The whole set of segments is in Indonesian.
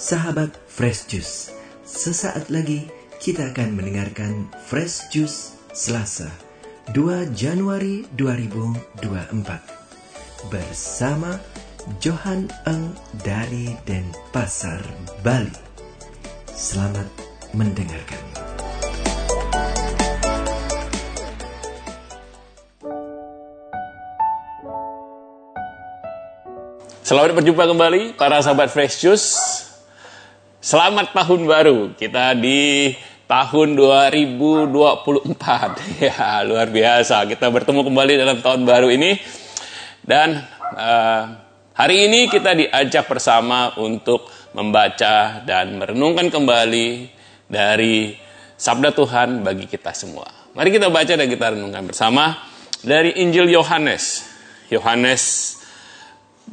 Sahabat Fresh Juice, sesaat lagi kita akan mendengarkan Fresh Juice Selasa 2 Januari 2024 bersama Johan Eng dari Denpasar, Bali. Selamat mendengarkan. Selamat berjumpa kembali para sahabat Fresh Juice. Selamat tahun baru. Kita di tahun 2024. Ya, luar biasa. Kita bertemu kembali dalam tahun baru ini. Dan uh, hari ini kita diajak bersama untuk membaca dan merenungkan kembali dari sabda Tuhan bagi kita semua. Mari kita baca dan kita renungkan bersama dari Injil Yohanes. Yohanes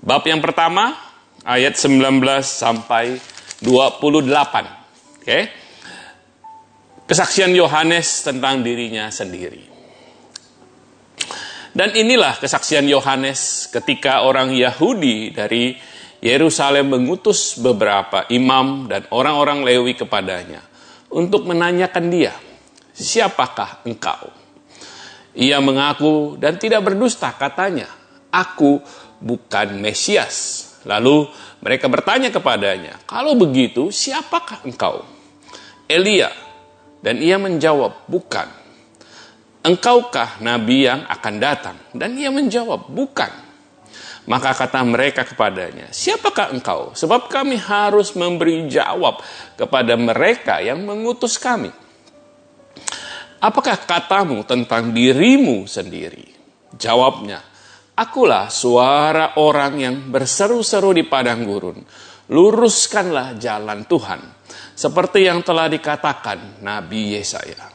Bab yang pertama ayat 19 sampai 28. Oke. Kesaksian Yohanes tentang dirinya sendiri. Dan inilah kesaksian Yohanes ketika orang Yahudi dari Yerusalem mengutus beberapa imam dan orang-orang Lewi kepadanya untuk menanyakan dia, "Siapakah engkau?" Ia mengaku dan tidak berdusta katanya, "Aku bukan Mesias. Lalu mereka bertanya kepadanya, "Kalau begitu, siapakah engkau?" Elia. Dan ia menjawab, "Bukan." "Engkaukah nabi yang akan datang?" Dan ia menjawab, "Bukan." Maka kata mereka kepadanya, "Siapakah engkau? Sebab kami harus memberi jawab kepada mereka yang mengutus kami." Apakah katamu tentang dirimu sendiri? Jawabnya, Akulah suara orang yang berseru-seru di padang gurun. Luruskanlah jalan Tuhan. Seperti yang telah dikatakan Nabi Yesaya.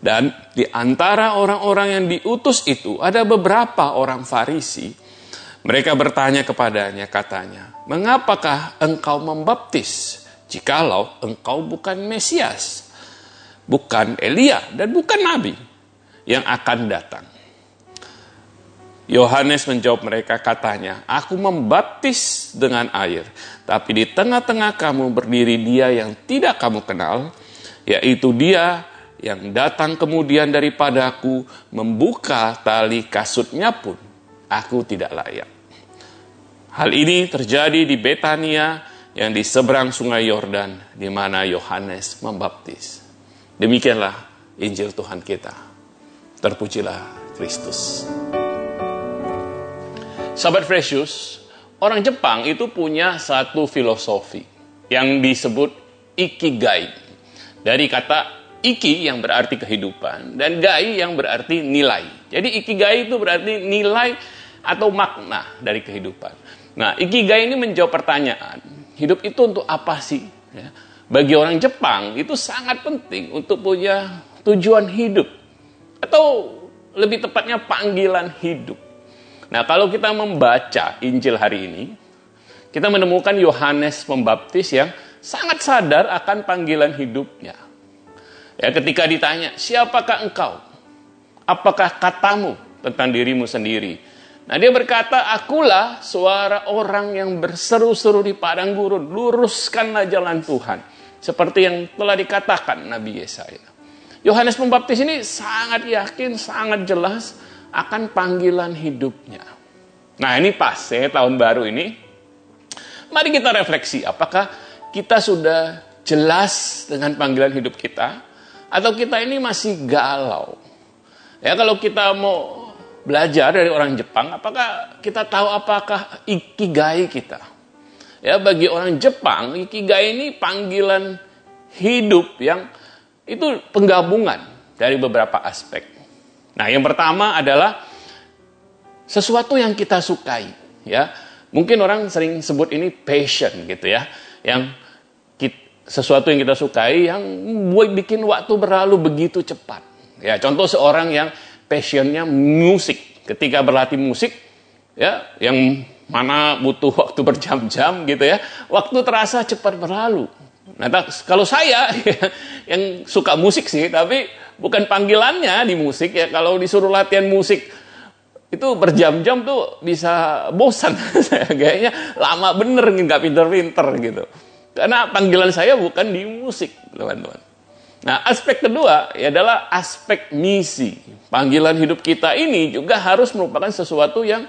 Dan di antara orang-orang yang diutus itu ada beberapa orang Farisi. Mereka bertanya kepadanya katanya, "Mengapakah engkau membaptis jikalau engkau bukan Mesias, bukan Elia dan bukan nabi yang akan datang?" Yohanes menjawab mereka katanya, Aku membaptis dengan air, tapi di tengah-tengah kamu berdiri dia yang tidak kamu kenal, yaitu dia yang datang kemudian daripadaku membuka tali kasutnya pun aku tidak layak. Hal ini terjadi di Betania yang di seberang sungai Yordan di mana Yohanes membaptis. Demikianlah Injil Tuhan kita. Terpujilah Kristus. Sahabat Precious, orang Jepang itu punya satu filosofi yang disebut ikigai. Dari kata iki yang berarti kehidupan dan gai yang berarti nilai. Jadi ikigai itu berarti nilai atau makna dari kehidupan. Nah, ikigai ini menjawab pertanyaan, hidup itu untuk apa sih? Ya. Bagi orang Jepang itu sangat penting untuk punya tujuan hidup atau lebih tepatnya panggilan hidup. Nah, kalau kita membaca Injil hari ini, kita menemukan Yohanes Pembaptis yang sangat sadar akan panggilan hidupnya. Ya, ketika ditanya, "Siapakah engkau? Apakah katamu tentang dirimu sendiri?" Nah, dia berkata, "Akulah suara orang yang berseru-seru di padang gurun, luruskanlah jalan Tuhan." Seperti yang telah dikatakan Nabi Yesaya. Yohanes Pembaptis ini sangat yakin, sangat jelas akan panggilan hidupnya. Nah ini pas ya tahun baru ini. Mari kita refleksi apakah kita sudah jelas dengan panggilan hidup kita atau kita ini masih galau. Ya kalau kita mau belajar dari orang Jepang, apakah kita tahu apakah ikigai kita? Ya bagi orang Jepang, ikigai ini panggilan hidup yang itu penggabungan dari beberapa aspek. Nah, yang pertama adalah sesuatu yang kita sukai, ya. Mungkin orang sering sebut ini passion gitu ya, yang kita, sesuatu yang kita sukai yang buat bikin waktu berlalu begitu cepat. Ya, contoh seorang yang passionnya musik, ketika berlatih musik, ya, yang mana butuh waktu berjam-jam gitu ya, waktu terasa cepat berlalu. Nah, kalau saya yang suka musik sih, tapi bukan panggilannya di musik ya. Kalau disuruh latihan musik itu berjam-jam tuh bisa bosan saya kayaknya lama bener nggak pinter-pinter gitu. Karena panggilan saya bukan di musik, teman-teman. Nah, aspek kedua ya adalah aspek misi. Panggilan hidup kita ini juga harus merupakan sesuatu yang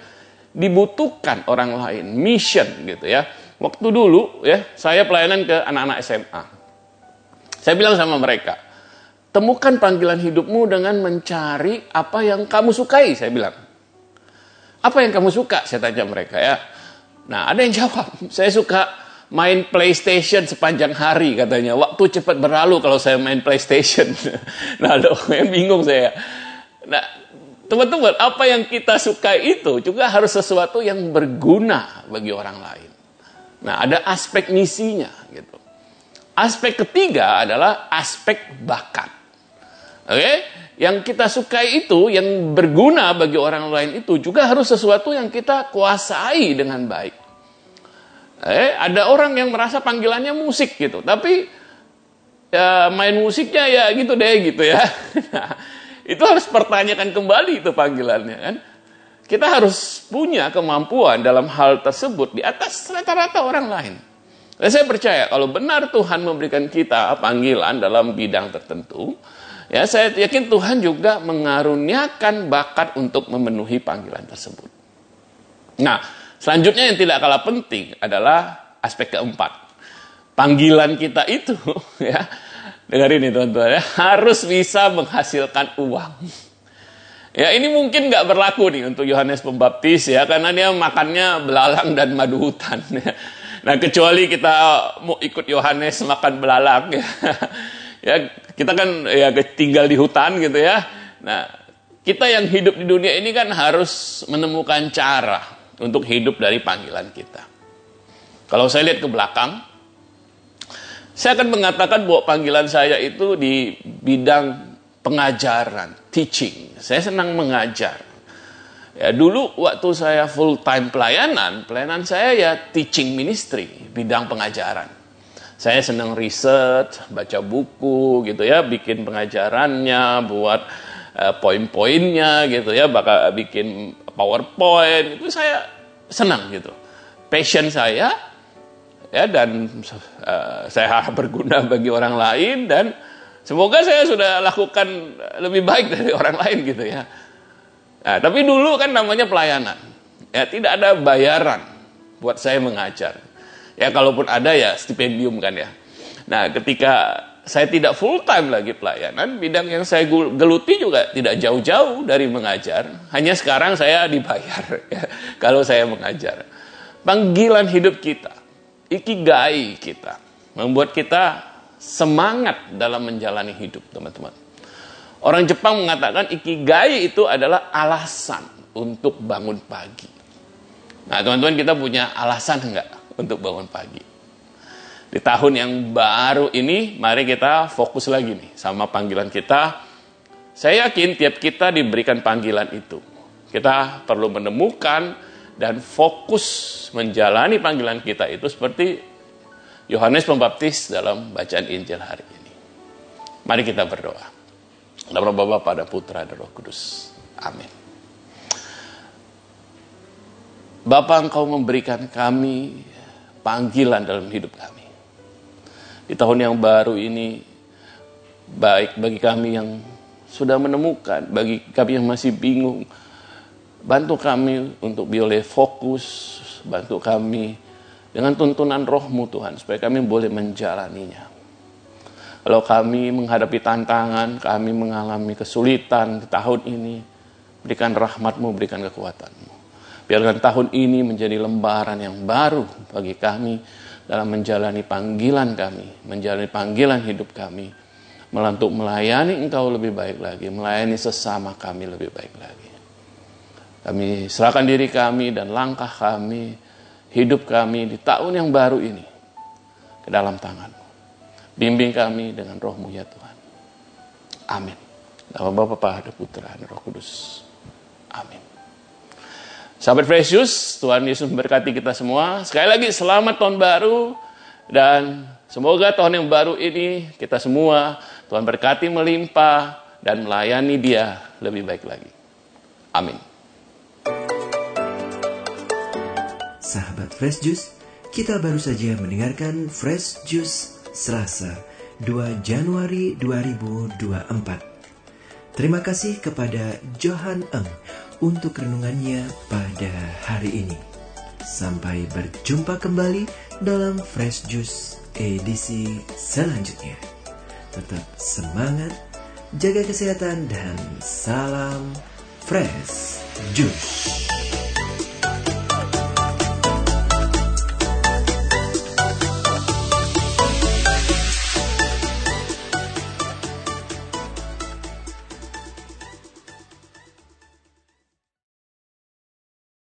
dibutuhkan orang lain, mission gitu ya. Waktu dulu ya, saya pelayanan ke anak-anak SMA. Saya bilang sama mereka, temukan panggilan hidupmu dengan mencari apa yang kamu sukai, saya bilang. Apa yang kamu suka? Saya tanya mereka ya. Nah, ada yang jawab, saya suka main PlayStation sepanjang hari katanya. Waktu cepat berlalu kalau saya main PlayStation. nah, loh, yang bingung saya. Nah, teman-teman, apa yang kita suka itu juga harus sesuatu yang berguna bagi orang lain. Nah, ada aspek misinya gitu. Aspek ketiga adalah aspek bakat. Oke? Okay? Yang kita sukai itu, yang berguna bagi orang lain itu juga harus sesuatu yang kita kuasai dengan baik. Eh, ada orang yang merasa panggilannya musik gitu, tapi ya main musiknya ya gitu deh gitu ya. Nah, itu harus pertanyakan kembali itu panggilannya kan. Kita harus punya kemampuan dalam hal tersebut di atas rata-rata orang lain. Dan saya percaya kalau benar Tuhan memberikan kita panggilan dalam bidang tertentu, Ya, saya yakin Tuhan juga mengaruniakan bakat untuk memenuhi panggilan tersebut. Nah, selanjutnya yang tidak kalah penting adalah aspek keempat. Panggilan kita itu, ya, dengerin ini teman-teman ya, harus bisa menghasilkan uang. Ya ini mungkin nggak berlaku nih untuk Yohanes Pembaptis ya karena dia makannya belalang dan madu hutan. Ya. Nah kecuali kita mau ikut Yohanes makan belalang ya ya kita kan ya tinggal di hutan gitu ya. Nah, kita yang hidup di dunia ini kan harus menemukan cara untuk hidup dari panggilan kita. Kalau saya lihat ke belakang, saya akan mengatakan bahwa panggilan saya itu di bidang pengajaran, teaching. Saya senang mengajar. Ya, dulu waktu saya full time pelayanan, pelayanan saya ya teaching ministry, bidang pengajaran. Saya senang riset, baca buku gitu ya, bikin pengajarannya, buat uh, poin-poinnya gitu ya, bakal bikin PowerPoint itu saya senang gitu. Passion saya ya dan uh, saya harap berguna bagi orang lain dan semoga saya sudah lakukan lebih baik dari orang lain gitu ya. Nah, tapi dulu kan namanya pelayanan. Ya, tidak ada bayaran buat saya mengajar. Ya kalaupun ada ya stipendium kan ya. Nah ketika saya tidak full time lagi pelayanan, bidang yang saya geluti juga tidak jauh-jauh dari mengajar. Hanya sekarang saya dibayar ya, kalau saya mengajar. Panggilan hidup kita, ikigai kita, membuat kita semangat dalam menjalani hidup, teman-teman. Orang Jepang mengatakan ikigai itu adalah alasan untuk bangun pagi. Nah, teman-teman kita punya alasan enggak? untuk bangun pagi. Di tahun yang baru ini, mari kita fokus lagi nih sama panggilan kita. Saya yakin tiap kita diberikan panggilan itu. Kita perlu menemukan dan fokus menjalani panggilan kita itu seperti Yohanes Pembaptis dalam bacaan Injil hari ini. Mari kita berdoa. Dalam Bapa pada Putra dan Roh Kudus. Amin. Bapak engkau memberikan kami panggilan dalam hidup kami. Di tahun yang baru ini, baik bagi kami yang sudah menemukan, bagi kami yang masih bingung, bantu kami untuk boleh fokus, bantu kami dengan tuntunan rohmu Tuhan, supaya kami boleh menjalaninya. Kalau kami menghadapi tantangan, kami mengalami kesulitan di tahun ini, berikan rahmatmu, berikan kekuatanmu. Biarkan tahun ini menjadi lembaran yang baru bagi kami dalam menjalani panggilan kami, menjalani panggilan hidup kami, melantuk melayani Engkau lebih baik lagi, melayani sesama kami lebih baik lagi. Kami serahkan diri kami dan langkah kami, hidup kami di tahun yang baru ini ke dalam tangan-Mu. Bimbing kami dengan rohmu ya Tuhan. Amin. Nama Bapa, Pada Putra, dan Roh Kudus. Amin. Sahabat Precious, Tuhan Yesus memberkati kita semua. Sekali lagi selamat tahun baru dan semoga tahun yang baru ini kita semua Tuhan berkati melimpah dan melayani dia lebih baik lagi. Amin. Sahabat Fresh Juice, Kita baru saja mendengarkan Fresh Juice Selasa 2 Januari 2024. Terima kasih kepada Johan Eng untuk renungannya pada hari ini. Sampai berjumpa kembali dalam Fresh Juice edisi selanjutnya. Tetap semangat, jaga kesehatan, dan salam Fresh Juice.